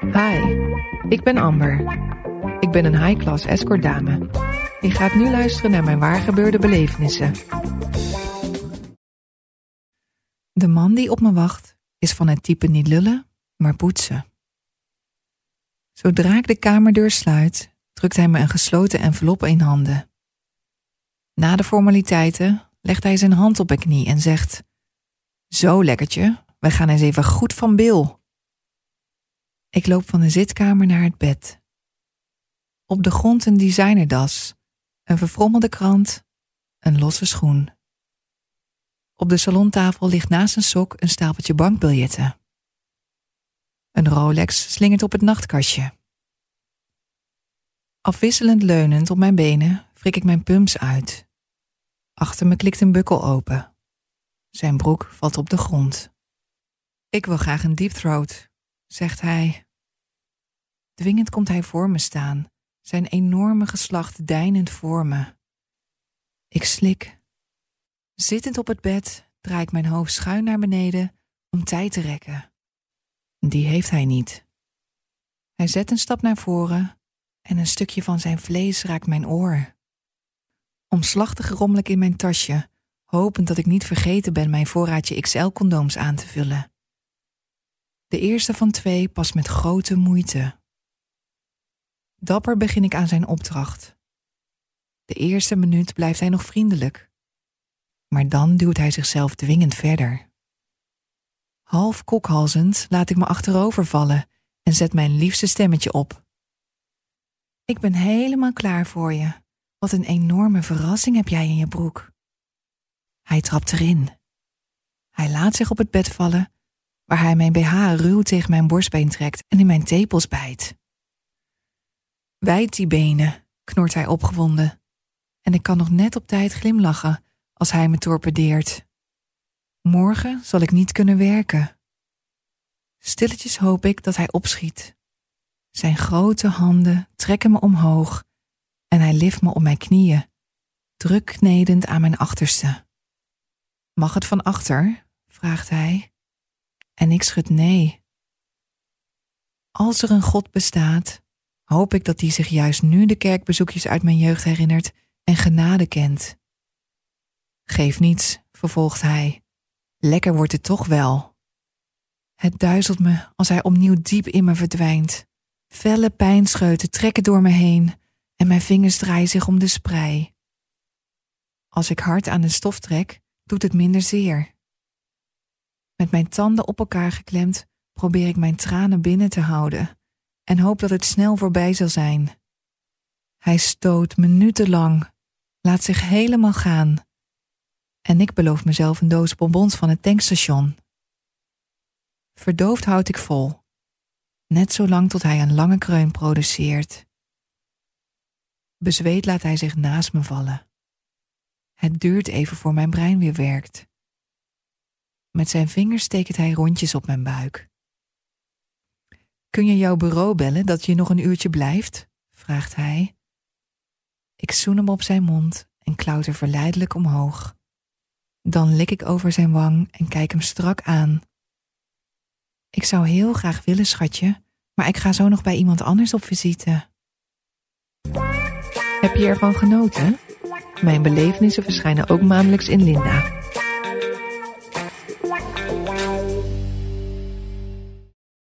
Hi, ik ben Amber. Ik ben een high-class escort dame. Je gaat nu luisteren naar mijn waargebeurde belevenissen. De man die op me wacht is van het type niet lullen, maar poetsen. Zodra ik de kamerdeur sluit, drukt hij me een gesloten envelop in handen. Na de formaliteiten legt hij zijn hand op mijn knie en zegt: Zo lekkertje, wij gaan eens even goed van Bill. Ik loop van de zitkamer naar het bed. Op de grond een designerdas, een verfrommelde krant, een losse schoen. Op de salontafel ligt naast een sok een stapeltje bankbiljetten. Een Rolex slingert op het nachtkastje. Afwisselend leunend op mijn benen frik ik mijn pumps uit. Achter me klikt een bukkel open. Zijn broek valt op de grond. Ik wil graag een deep throat, zegt hij. Dwingend komt hij voor me staan, zijn enorme geslacht deinend voor me. Ik slik. Zittend op het bed draai ik mijn hoofd schuin naar beneden om tijd te rekken. Die heeft hij niet. Hij zet een stap naar voren en een stukje van zijn vlees raakt mijn oor. Omslachtig rommel ik in mijn tasje, hopend dat ik niet vergeten ben mijn voorraadje XL-condooms aan te vullen. De eerste van twee past met grote moeite. Dapper begin ik aan zijn opdracht. De eerste minuut blijft hij nog vriendelijk, maar dan duwt hij zichzelf dwingend verder. Half kokhalzend laat ik me achterover vallen en zet mijn liefste stemmetje op. Ik ben helemaal klaar voor je. Wat een enorme verrassing heb jij in je broek. Hij trapt erin. Hij laat zich op het bed vallen, waar hij mijn BH ruw tegen mijn borstbeen trekt en in mijn tepels bijt. Wijd die benen, knort hij opgewonden, en ik kan nog net op tijd glimlachen als hij me torpedeert. Morgen zal ik niet kunnen werken. Stilletjes hoop ik dat hij opschiet. Zijn grote handen trekken me omhoog en hij lift me op mijn knieën, druk knedend aan mijn achterste. Mag het van achter? vraagt hij. En ik schud nee. Als er een God bestaat, hoop ik dat hij zich juist nu de kerkbezoekjes uit mijn jeugd herinnert en genade kent. Geef niets, vervolgt hij. Lekker wordt het toch wel. Het duizelt me als hij opnieuw diep in me verdwijnt. Felle pijnscheuten trekken door me heen en mijn vingers draaien zich om de sprei. Als ik hard aan de stof trek, doet het minder zeer. Met mijn tanden op elkaar geklemd probeer ik mijn tranen binnen te houden en hoop dat het snel voorbij zal zijn. Hij stoot minutenlang, laat zich helemaal gaan en ik beloof mezelf een doos bonbons van het tankstation. Verdoofd houd ik vol, net zolang tot hij een lange kreun produceert. Bezweet laat hij zich naast me vallen. Het duurt even voor mijn brein weer werkt. Met zijn vingers steekt hij rondjes op mijn buik. Kun je jouw bureau bellen dat je nog een uurtje blijft? vraagt hij. Ik zoen hem op zijn mond en klauter verleidelijk omhoog. Dan lik ik over zijn wang en kijk hem strak aan. Ik zou heel graag willen, schatje, maar ik ga zo nog bij iemand anders op visite. Heb je ervan genoten? Mijn belevenissen verschijnen ook maandelijks in Linda.